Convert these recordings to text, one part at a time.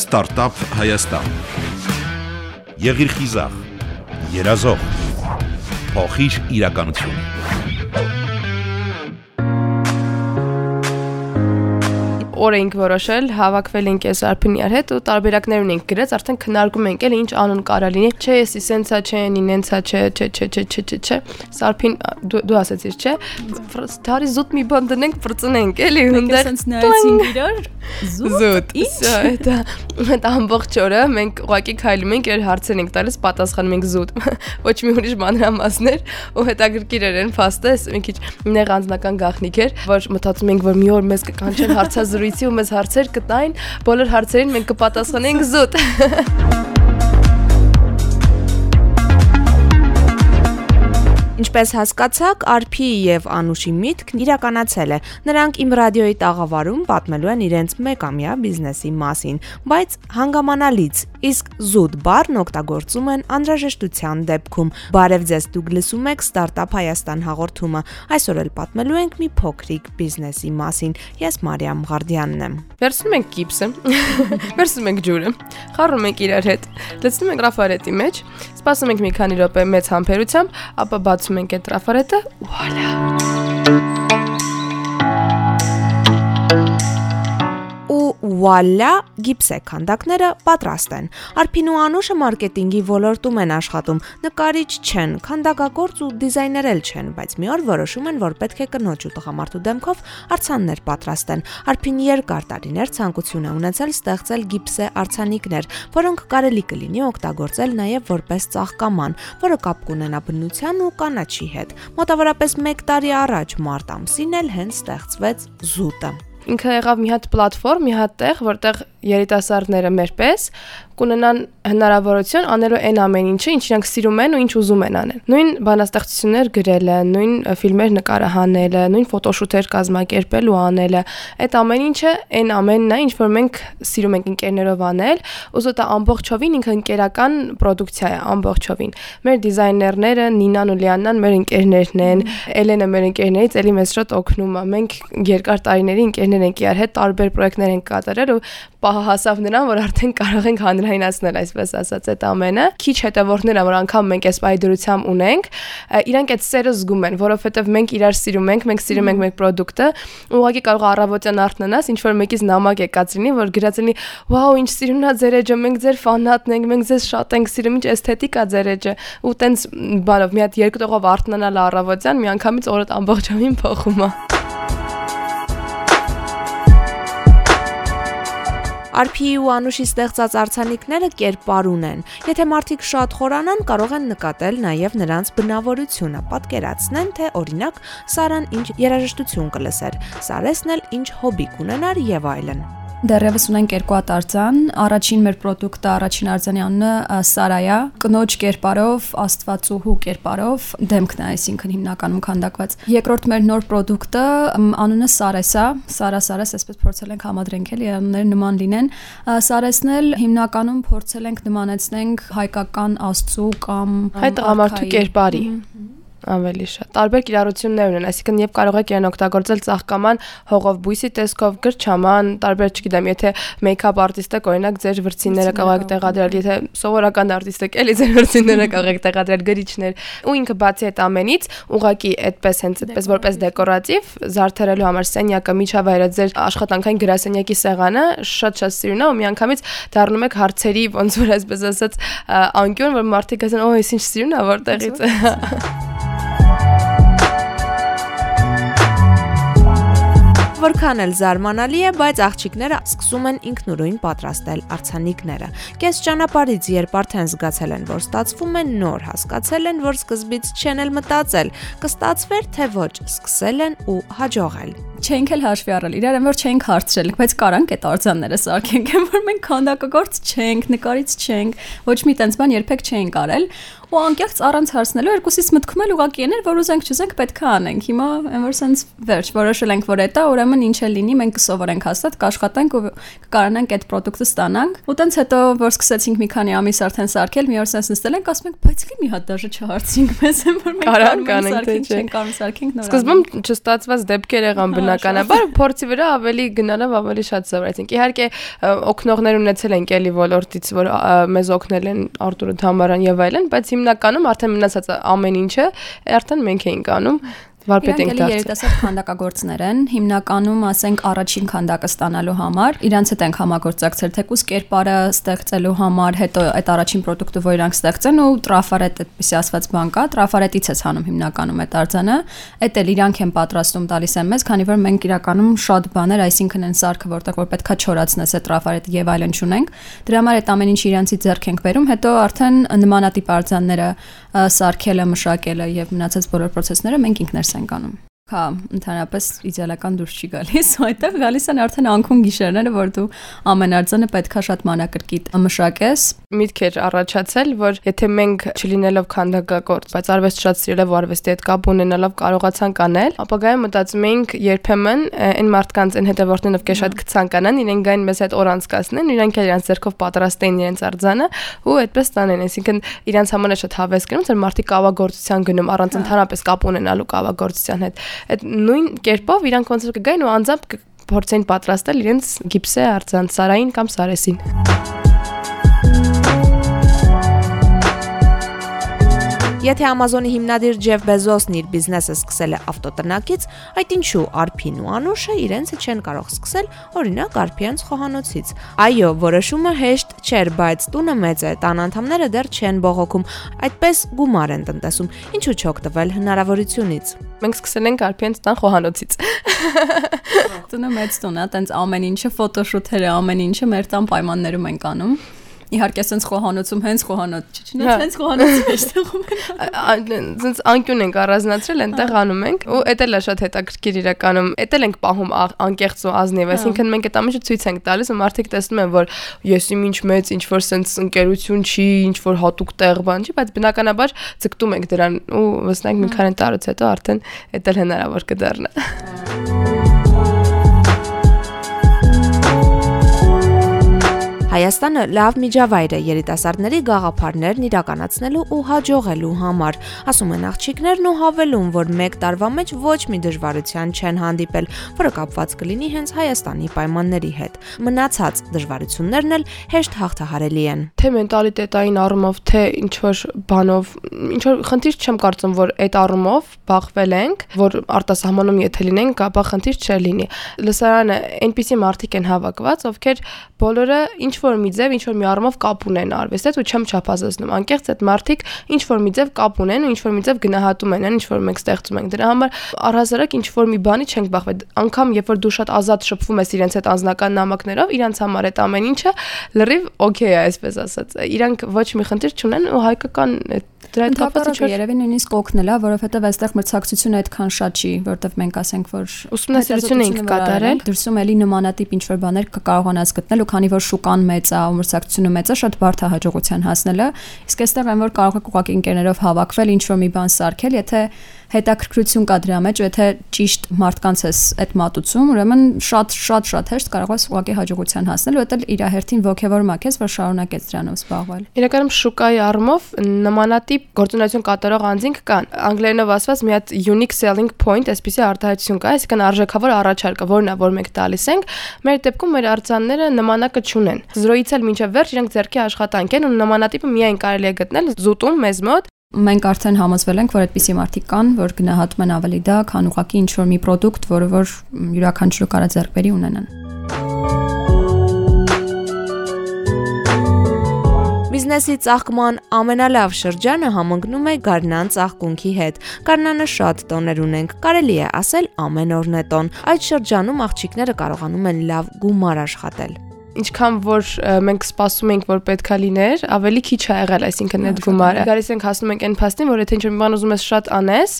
Ստարտափ Հայաստան։ Եղիր խիզախ, երազող, փոխիր իրականություն։ օր էինք որոշել, հավաքվել ենք այս Արփինյար հետ ու տարբերակներ ունենք գրած, արդեն քննարկում ենք էլ ինչ անուն կարա լինի։ Չէ, ես իսենցա չէ, ինենցա չէ, չէ, չէ, չէ, չէ, չէ, չէ։ Սարփին դու ասացիր, չէ։ Դարի զուտ մի բան դնենք, բրծնենք, էլի հնդեր։ Սենց նայեցինք իրար։ Զուտ։ Ինչ։ Դա դա ամբողջ օրը մենք ուղակի քայլում ենք, իր հարցեր ենք տալիս, պատասխանում ենք զուտ։ Ոչ մի ուրիշ մանրամասներ ու հետաքրքիր էր այն ֆաստը, մի քիչ նեղ անձնական գաղտնիք էր, որ մտածում ենք, որ մի օր մեզ կկանչեն հարցազրույց զրույցի ու մեզ հարցեր կտային, բոլոր հարցերին մենք կպատասխանենք զուտ։ Ինչպես հասկացաք, Արփի եւ Անուշի միտքն իրականացել է։ Նրանք իմ ռադիոյի տաղավարում պատմելու են իրենց մեկամյա բիզնեսի մասին, բայց հանգամանալից, իսկ զուտ բառն օգտագործում են անհրաժեշտության դեպքում։ Բարև ձեզ, դուք լսում եք Startup Հայաստան հաղորդումը։ Այսօր էլ պատմելու ենք մի փոքրիկ բիզնեսի մասին։ Ես Մարիամ Ղարդյանն եմ։ Վերցնում ենք գիպսը, վերցնում ենք ջուրը, խառնում ենք իրար հետ, լցնում ենք ռաֆարետի մեջ, սպասում ենք մի քանի րոպե մեծ համբերությամբ, ապա բացում ենք այդ տրաֆարետը, վուալա։ վուալա, գիպսե քանդակները պատրաստ են։ Արփին ու Անուշը մարքեթինգի ոլորտում են աշխատում, նկարիչ չեն, քանդակագործ ու դիզայներ էլ չեն, բայց մի օր որոշում են, որ պետք է կնոջ ու տղամարդու դեմքով արցաններ պատրաստեն։ Արփին երկար տարիներ ցանկություն է ունեցել ստեղծել գիպսե արցանիկներ, որոնք կարելի կլինի օգտագործել նաև որպես ծաղկաման, որը կապ կունենա բնության ու կանաչի հետ։ Մոտավորապես 1 տարի առաջ մարտ ամսին էլ հենց ստեղծվեց զուտը ինքը եղավ մի հատ պլատֆորմ, մի հատ տեղ, որտեղ երիտասարդները մեր պես կունենան հնարավորություն անելու այն ամեն ինչը, ինչ իրանք սիրում են ու ինչ ուզում են անել։ Նույն բանաստեղծություններ գրելը, նույն ֆիլմեր նկարահանելը, նույն ֆոտոշութեր կազմակերպել ու անելը, այդ ամեն ինչը այն ամենն է, ինչ որ մենք սիրում ենք ընկերներով անել, ուզոտա ամբողջովին ինքը ընկերական պրոդուկցիա է, ամբողջովին։ Մեր դիզայներները Նինան ու Լիաննան մեր ընկերներն են, Էլենը մեր ընկերներից էլի մեզ շատ օգնում է։ Մենք երկար տարիների ընկերներ ենք իրար հետ տարբեր պրոյեկտներ ենք կատարել ու պահը հասավ նրան, որ արդեն կարող ենք հանրայնացնել, այսպես ասած, այդ ամենը։ Քիչ հետևորդները, որ անգամ մենք այս բայդրությամբ ունենք, իրանք այդ սերը զգում են, որովհետև մենք իրար սիրում ենք, մենք սիրում ենք մեր ապրանքը, ուղղակի կարող առավոտյան արթնանաս, ինչ որ մեկից նամակ եկած լինի, որ գրած լինի, «Վաու, ինչ սիրուն է ձեր էջը, մենք ձեր ֆանատն ենք, մենք ձեզ շատ ենք սիրում, ինչ էսթետիկ է ձեր էջը»։ Ու տենց բանով մի հատ երկու տողով արթնանալ առավոտյան, միանգամից օրդ ամբողջովին փոխում է։ Արփիի ու Անուշի ստեղծած արցանիկները կերպար ունեն։ Եթե մարդիկ շատ խորանան, կարող են նկատել նաև նրանց բնավորությունը, պատկերացնեն, թե օրինակ Սարան ինչ երաժշտություն կլսեր, Սարեսն էլ ինչ հոբի կունենար եւ այլն։ Դեռևս ունենք երկու հատ արձան։ Առաջին մեր ապրանքը, առաջին արձանի անունը Սարայա, կնոջ կերպարով, Աստվածուհու կերպարով դեմքն է, այսինքն հիմնականում քանդակված։ Երկրորդ մեր նոր ապրանքը անունը Սարեսա, Սարա Սարես, այսպես փորձել ենք համադրենք էլի, անունները նման լինեն։ Սարեսն էլ հիմնականում փորձել ենք նմանեցնենք հայկական Աստծու կամ հայ տղամարդու կերպարի ավելի շատ։ Տարբեր կիրառություններ ունեն, այսինքն եւ կարող եք իրեն օգտագործել ծաղկաման հողով բույսի տեսքով, գրչաման, տարբեր չգիտեմ, եթե մեյքափ արտիստը օրինակ ձեր վրցինները կարող եք տեղադրել, եթե սովորական արտիստը էլի ձեր վրցինները կարող եք տեղադրել գրիչներ։ Ու ինքը բացի այդ ամենից, ուղակի այդպես հենց այդպես որպես դեկորատիվ զարդարելու համար սենյակը միջավայրը ձեր աշխատանքային գրասենյակի սեղանը շատ-շատ սիրուն է ու միանգամից դառնում եք հարցերի ոնց որ այսպես ասած անկյուն, որ մարդիկ ասեն, օ, ես ինչ սիրուն է որտեղից է։ Որքան էլ զարմանալի է, բայց աղջիկները սկսում են ինքնուրույն պատրաստել արցանիկները։ Կես ճանապարհից երբ արդեն զգացել են, որ ստացվում է նոր, հասկացել են, որ սկզբից չեն էլ մտածել, կստացվեր թե ոչ, սկսել են ու հաջողել չենք էլ հաշվի առել իրար են որ չենք հարցրել բայց կարանք այդ արձանները սարքենք են որ մենք քանդակագործ չենք նկարից չենք ոչ մի տենց բան երբեք չենք արել ու անկեղծ առանց հարցնելու երկուսից մտքում էլ ուղակի եներ որ ուզենք չուզենք պետք է անենք հիմա այն որ sense վերջ որոշել ենք որ դա ուրեմն ինչ է լինի մենք կսովորենք հաստատ կաշխատենք ու կկարանանք այդ ապրանքը ստանանք ու տենց հետո որ սկսեցինք մի քանի ամիս արդեն սարքել մի օր sense նստել ենք ասում ենք բայց մի հատ դաժե չհարցինք մեզ են որ մենք կարանք անենք չենք կարող սարքենք նոր սկզբում չստացված դեպքեր եղան բնականաբար փորձի վրա ավելի գնալով ավելի շատ զվարեցինք։ Իհարկե օկնողներ ունեցել ենք էլի ոլորտից, որ մեզ օգնել են Արտուրը Թամարան եւ այլն, բայց հիմնականում արդեն մնացած ամեն ինչը արդեն մենք էինք անում վարպետ ենք դարձել։ Երիտասարդ քանդակագործներ են, հիմնականում ասենք առաջին քանդակը ստանալու համար, իրանց հետ ենք համագործակցել թեկուս կերպարը ստեղծելու համար, հետո այդ առաջին ապրանքը, որ իրանք ստեղծեն ու տրաֆարետ այդպեսի ասված բան կա, տրաֆարետից է հանում հիմնականում այդ արձանը, այդ էլ իրանք են պատրաստում տալիս են մեզ, քանի որ մենք իրականում շատ բաներ, այսինքն են սարքը, որտեղ որ պետքա չորացնես այդ տրաֆարետը եւ այլն չունենք։ Դրա համար այդ ամեն ինչը իրանցից ձեռք ենք բերում, հետո արդեն նմանատիպ արձանները սարքելը, մշակելը եւ մնացած բոլոր process-ները մենք ինքներս ենք անում։ Հա, ընդհանրապես իդեալական դուրս չի գալիս, այդտեղ գալիս են արդեն անքուն գիշերները, որ դու ամեն արձանը պետքա շատ մանրակրկիտ մշակես։ Միտք էր առաջացել, որ եթե մենք չլինելով քանդակագործ, բայց արվեստ շատ սիրելով արվեստի հետ կապ ունենալով կարողացանք անել, ապագայում մտածում էինք երբեմն այն մարդկանց այն հետևորդներով կե շատ կցանկանան, իրենք գային մեզ հետ օր անցկացնեն, իրենք էլ իրենց ձեռքով պատրաստեն իրենց արձանը ու այդպես տանեն, այսինքն իրենց համար շատ հավես գնում, որ մարդիկ կավագործության գնում առանց ընդհանրապես կապ ունենալու կավագործության հետ այդ նույն կերպով իրանք ոնց որ կգային ու անձամբ փորձեն պատրաստել իրենց գիպսե արձանցարային կամ սարեսին։ Եթե Amazon-ի հիմնադիր Ջեֆ Բեզոսն իր բիզնեսը սկսել է ավտոտնակից, այդ ինչու Արփին ու Անուշը իրենցը չեն կարող սկսել, օրինակ Արփյանց խոհանոցից։ Այո, որոշումը հեշտ չէր, բայց տունը մեծ է, տան անդամները դեռ չեն բողոքում, այդպես գումար են տնտեսում։ Ինչու չօգտվել հնարավորությունից։ Մենք սկսել ենք Արփյանց տան խոհանոցից։ Տունը մեծ տուն է, տենց ամեն ինչը ֆոտոշութերը, ամեն ինչը մեր տան պայմաններում ենք անում իհարկե sense խոհանոցում հենց խոհանոց չչնա հենց խոհանոցի մեջտեղում sense անկյուն ենք առանձնացրել այնտեղ անում ենք ու էդ էլ է շատ հետաքրքիր իրականում էդ էլ ենք պահում անկեղծ ու ազնիվ այսինքն մենք այդ ամենը ցույց ենք տալիս ու մարդիկ տեսնում են որ ես իմ ինչ մեծ ինչ որ sense ընկերություն չի ինչ որ հատուկ տեղ բան չի բայց բնականաբար ձգտում ենք դրան ու վստահ մի քանի տարուց հետո արդեն էդ էլ հնարավոր կդառնա Հայաստանը լավ միջավայր է երիտասարդների գաղափարներն իրականացնելու ու հաջողելու համար։ Ասում են աղջիկներն ու հավելում, որ 1 տարվա մեջ ոչ մի դժվարության չեն հանդիպել, որը կապված կլինի հենց Հայաստանի պայմանների հետ։ Մնացած դժվարություններն էլ հեշտ հաղթահարելի են։ Թե մենտալիտետային առումով, թե ինչ որ բանով, ինչ որ խնդիր չեմ կարծում, որ այդ առումով բախվել ենք, որ արտասահմանում եթե լինենք, ապա խնդիր չլինի։ Լսարանը այնպիսի մարդիկ են հավաքված, ովքեր բոլորը ինչ որ մի ձև, ինչ որ մի առումով կապ ունեն արվեստի հետ ու չեմ չափազանցնում։ Անկեղծ այդ մարդիկ ինչ որ մի ձև կապ ունեն ու ինչ որ մի ձև գնահատում են, ինչ որ մենք ստեղծում ենք։ Դրա համար առհասարակ ինչ որ մի բանի չենք բախվել։ Անկամ երբ որ դու շատ ազատ շփվում ես իրենց հետ անձնական նամակներով, իրանց համար այդ ամեն ինչը լրիվ օքեյ է, այսպես ասած։ Իրանք ոչ մի խնդիր չունեն ու հայկական դրա հետ կապված ինչ երևի նույնիսկ օգնել է, որովհետև այստեղ մրցակցությունը այդքան շատ չի, որովհետև մենք ասենք որ ուսումնասիրություն ենք կատարել, դրսում էլի նմանատիպ ինչ որ բաներ կկարողանաս գտնել ու քանի որ շուկան մեծ է, մրցակցությունը մեծ է, շատ բարդ է հաջողության հասնելը։ Իսկ այստեղ այն որ կարող եք ուղղակի ընկերներով հավաքվել, ինչ որ մի բան սարքել, եթե հետաքրքրություն կա դրա մեջ, եթե ճիշտ մարդկանց ես այդ մատուցում, ուրեմն շատ շատ շատ հեշտ կարող ես ուղղակի հաջողության հասնել, ու դա իր հերթին ողջևորում ակես, որ շարունակես դրանով զբաղվել։ Իրականում շուկայի առումով նմանատիպ գործունեություն կատարող անձինք կան։ Անգլերենով ասված մի հատ unique selling point, այսպեսի արտահայտություն կա, այսինքն արժեքավոր առաջարկը, որն է, որ մենք տալիս ենք, մեր դեպքում մեր արձանները նմանակը չունեն։ 0-ից էլ մինչև վերջ իրենք ձեռքի աշխատանք են ու նմանատիպը միայն կարելի է գտնել զուտում մեզ մոտ Մենք արդեն համոզվել ենք, որ այդպիսի մարդիկ կան, որ գնահատում են ավելի դա, քան ուղղակի ինչ որ մի product, որը որ յուրաքանչյուրը կարա ձեռք բերի ունենան։ Բիզնեսի ծաղկման ամենալավ շրջանը համընկնում է Գառնան ծաղկունքի հետ։ Գառնանը շատ տոներ ունենք, կարելի է ասել ամեն օրն է տոն։ Այդ շրջանում աղջիկները կարողանում են լավ գումար աշխատել ինչքան որ մենք սպասում ենք որ պետքա լիներ, ավելի քիչ ա եղել, այսինքն այդ գումարը։ Գալիս ենք հասնում ենք այն փաստին, որ եթե ինչ-որ մի բան ուզում ես շատ անես,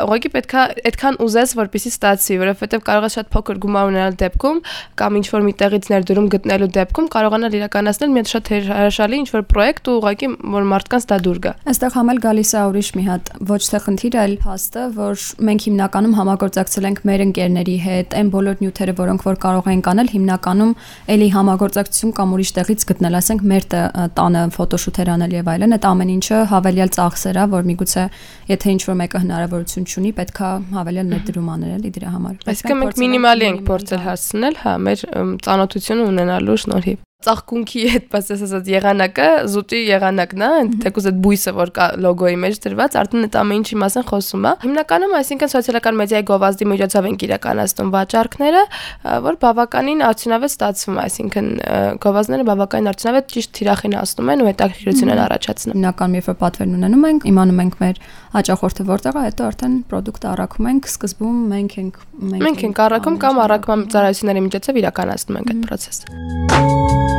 ուղղակի պետքա այդքան ուզես, որպեսի ստացի, որովհետև կարող ես շատ փոքր գումար ունենալ դեպքում կամ ինչ-որ մի տեղից ներդրում գտնելու դեպքում կարողանալ իրականացնել մի հատ շատ հրաշալի ինչ-որ պրոյեկտ ու ուղղակի որ մարդկանց դա դուր գա։ Այստեղ համել գալիս է ուրիշ մի հատ ոչ թե խնդիր, այլ փաստը, որ մենք հիմնականում համագործակցել ենք մեր ընկերների հետ, այն բոլոր նյութերը, որոնք որ կարող ենք անել, հիմնականում էլի համագ համագործակցություն կամ ուրիշ տեղից գտնել, ասենք մեր տանը ֆոտոշութեր անել եւ այլն, այդ ամեն ինչը հավելյալ ծախսեր է, որ միգուցե եթե ինչ որ մեկը հնարավորություն ունի, պետքա հավելյալ ներդրում անել էլի դրա համար։ Այսինքն մենք մինիմալի ենք փորձել հասցնել, հա, մեր ծանոթությունը ունենալու շնորհիվ ծաղկունքի հետ ասես ասած եղանակը զուտի եղանակն է, թեկուզ այդ բույսը որ կա լոգոյի մեջ դրված, արդեն այդ ամեն ինչի մասին խոսում է։ Հիմնականում այսինքն սոցիալական մեդիայի գովազդի միջոցով են իրականացնում վաճառքները, որ բավականին արդյունավետ ստացվում է, այսինքն գովազդները բավականին արդյունավետ ճիշտ թիրախին հասնում են ու հետաքրքրություն են առաջացնում։ Հիմնականում երբ պատվերն ունենում ենք, իմանում ենք մեր հաճախորդը որտեղ է, հետո արդեն ապրանքը առաքում ենք, սկզբում մենք ենք մենք ենք առաքում կամ առաքման ծառայությունների միջոցով իրականացնում ենք այդ process-ը։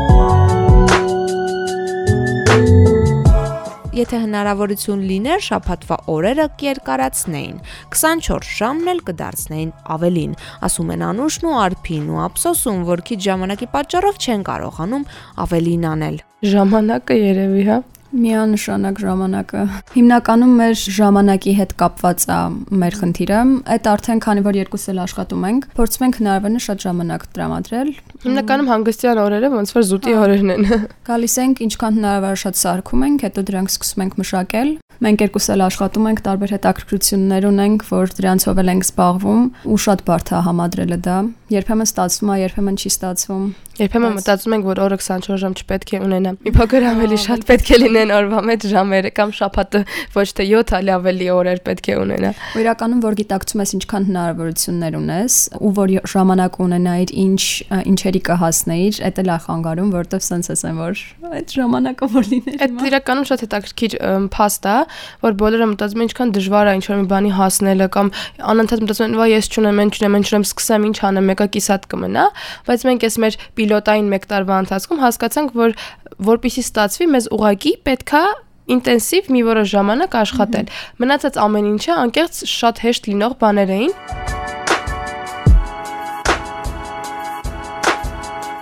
եթե հնարավորություն լիներ, շաբաթվա օրերը կերկարացնեին։ 24 ժամն էլ կդարձնեին ավելին, ասում են Անուշն ու Արփին ու ափսոսում, որ քիչ ժամանակի պատճառով չեն կարողանում ավելին անել։ Ժամանակը երևի, հա։ Միանշանակ ժամանակը։ Հիմնականում մեր ժամանակի հետ կապված է մեր խնդիրը։ Այդ արդեն քանի որ երկուս էլ աշխատում ենք, փորձում ենք հնարավորինս շատ ժամանակ տրամադրել։ Հիմնականում հանգստյան օրերը ոնց որ զուտի օրերն են։ Գալիս ենք, ինչքան հնարավոր շատ սարքում ենք, հետո դրանք սկսում ենք մշակել Մենք երկուս էլ աշխատում ենք, տարբեր հետաքրքրություններ ունենք, որ դրանցով էլ ենք զբաղվում ու շատ բարդ է համադրելը դա։ Երբեմն ստացվում է, երբեմն չի ստացվում։ Երբեմն մտածում ենք, որ օրը 24 ժամ չպետք է ունենա։ Մի փոքր ավելի շատ պետք է լինեն օրվա մեջ ժամերը կամ շաբաթը ոչ թե 7 այլ ավելի օրեր պետք է ունենա։ Ու իրականում որ գիտակցում ես ինչքան հնարավորություններ ունես ու որ ժամանակ ունենայիր ինչ ինչերի կհասնեիր, դա է խանգարում, որովհետև sense ասեմ, որ այդ ժամանակը որ լիներ։ Այդ իրականում շատ հետաքրքիր փաստ է, որ բոլորը մտածում են ինչքան դժվար է ինչ-որ մի բանի հասնելը կամ անընդհատ մտածում են, «Վայ, ես չունեմ, mən չունեմ, mən չունեմ, սկսեմ ինչ անեմ, մեկը կիսատ կմնա»։ Բայց մենք այս մեր պիլոտային 1 տարվա ընթացքում հասկացանք, որ որpիսի ստացվի, մեզ ուղակի պետքա ինտենսիվ մի որոշ ժամանակ աշխատել։ Մնացած ամեն ինչը անկեղծ շատ հեշտ լինող բաներ էին։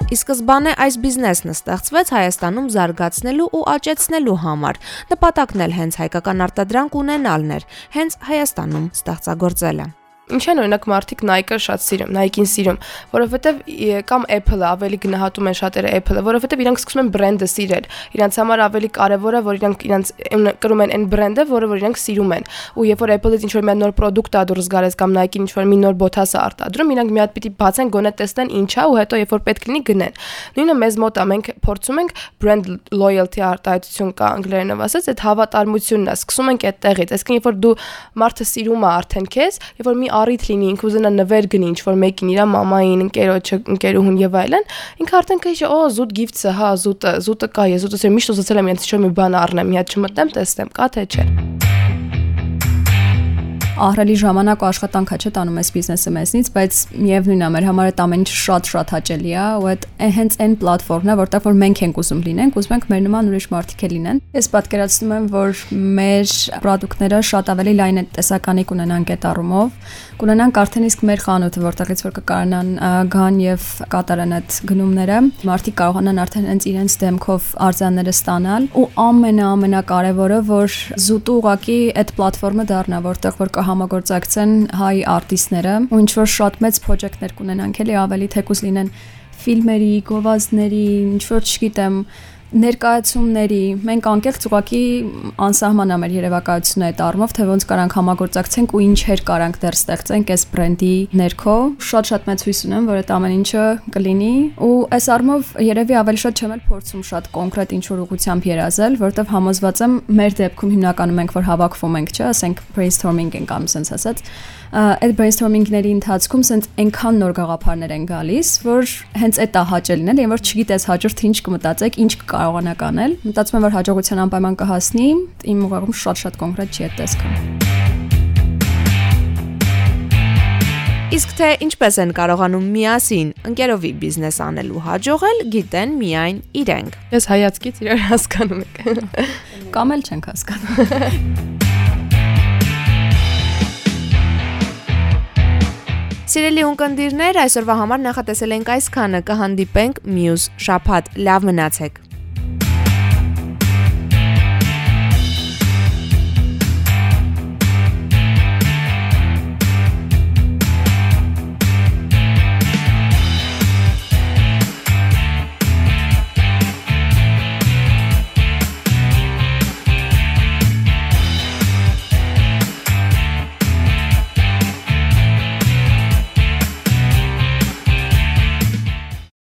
Ի սկզբանե այս բիզնեսն ստեղծվեց Հայաստանում զարգացնելու ու աճեցնելու համար։ Նպատակն էլ հենց հայկական արտադրանք ունենալն էր, հենց Հայաստանում ստեղծագործելը։ Ինչ են օրինակ մարդիկ Nike-ը շատ սիրում, Nike-ին սիրում, որովհետև կամ Apple-ը ավելի գնահատում են շատերը Apple-ը, որովհետև իրանք սկսում են բրենդը սիրել։ Իրանց համար ավելի կարևոր է, որ իրանք իրանց կրում են այն բրենդը, որը որ իրանք սիրում են։ Ու երբ որ Apple-ից ինչ-որ մի նոր product ա դուրս գալիս կամ Nike-ին ինչ-որ մի նոր բոթաս է արտադրում, իրանք մի հատ պիտի բացեն, գոնե տեսնեն ինչ է ու հետո երբ որ պետք լինի գնեն։ Նույնը մեզ մոտ է, մենք փորձում ենք brand loyalty արտահայտություն կա անգլերենով ասած, այդ հավատարմությունն է, սկսում ենք այդտեղից։ Այսինքն երբ որ դու մարդը սիրում է արդեն քեզ, երբ որ մի առիթ լինի, ինքը ուզենա նվեր գնի ինչ որ մեկին իր մամային, ընկերոջը, ընկերուհուն եւ այլն, ինքը արդեն կհիշի, օ, զուտ գիֆտը, հա, զուտը, զուտը կա, ես զուտը միշտ ուզեցել եմ ինչ որ մի բան առնեմ, մի հատ չմտնեմ, տեսնեմ, կա թե չէ ահրելի ժամանակ ու աշխատանք է չէ տանում այս բիզնեսը մեզնից, բայց միևնույնն է մեր համար այդ ամեն ինչ շատ-շատ հաճելի է ու այդ հենց այն պլատֆորմն է, որտեղ որ մենք ենք ուզում լինենք, ուզում ենք մեր նման ուրիշ մարդիկ է լինեն։ Ես պատկերացնում եմ, որ մեր ապրանքները շատ ավելի լայն տեսականի կունենան այդ առումով, կունենանք արդեն իսկ մեր խանութը, որտեղից որ կկարանան գան եւ կատարեն այդ գնումները, մարդիկ կարողանան արդեն հենց իրենց դեմքով արձանները ստանալ ու ամենաամենակարևորը, որ զուտ ուղակի այդ պլատֆորմը դառնա, որտեղ որ կա կհամագործակցեն հայ արտիստները ու ինչ որ շատ մեծ պրոջեկտներ կունենանք էլի ավելի թեկուզ լինեն ֆիլմերի, գովազդների, ինչ որ չգիտեմ, ներկայացումների մենք անկեղծ ուղակի անսահման ամեր երևակայությունը այդ առումով թե ոնց կարանք համագործակցենք ու ինչեր կարանք դեռ ստեղծենք այս բրենդի ներքո շատ-շատ մեծ հույս ունեմ որ այդ ամեն ինչը կլինի ու այս առումով երևի ավելի շատ չեմ էլ փորձում շատ կոնկրետ ինչ որ ուղղությամբ երազել որովհետև համոզված եմ մեր դեպքում հիմնականում ենք որ հավաքվում ենք չէ ասենք brainstorming ենք անում sense ասած այդ brainstorming-ների ընթացքում սենց այնքան նոր գաղափարներ են գալիս, որ հենց այդ է հաճելն էլ, եւ որ չգիտես հաջորդ ինչ կմտածեք, ինչ կկարողանաք անել։ Մտածում եմ, որ հաջողության անպայման կհասնի, իմ ուղղակում շատ-շատ կոնկրետ չի այդ տեսքը։ Իսկ թե ինչպես են կարողանում միասին ընկերովի բիզնես անելու հաջողել, գիտեն միայն իրենք։ Ես հայացքից իրար հասկանում եք։ Կամ էլ չենք հասկանում։ Սիրելի ունկնդիրներ, այսօրվա համար նախատեսել ենք այսքանը, կհանդիպենք մյուս շաբաթ։ Լավ մնացեք։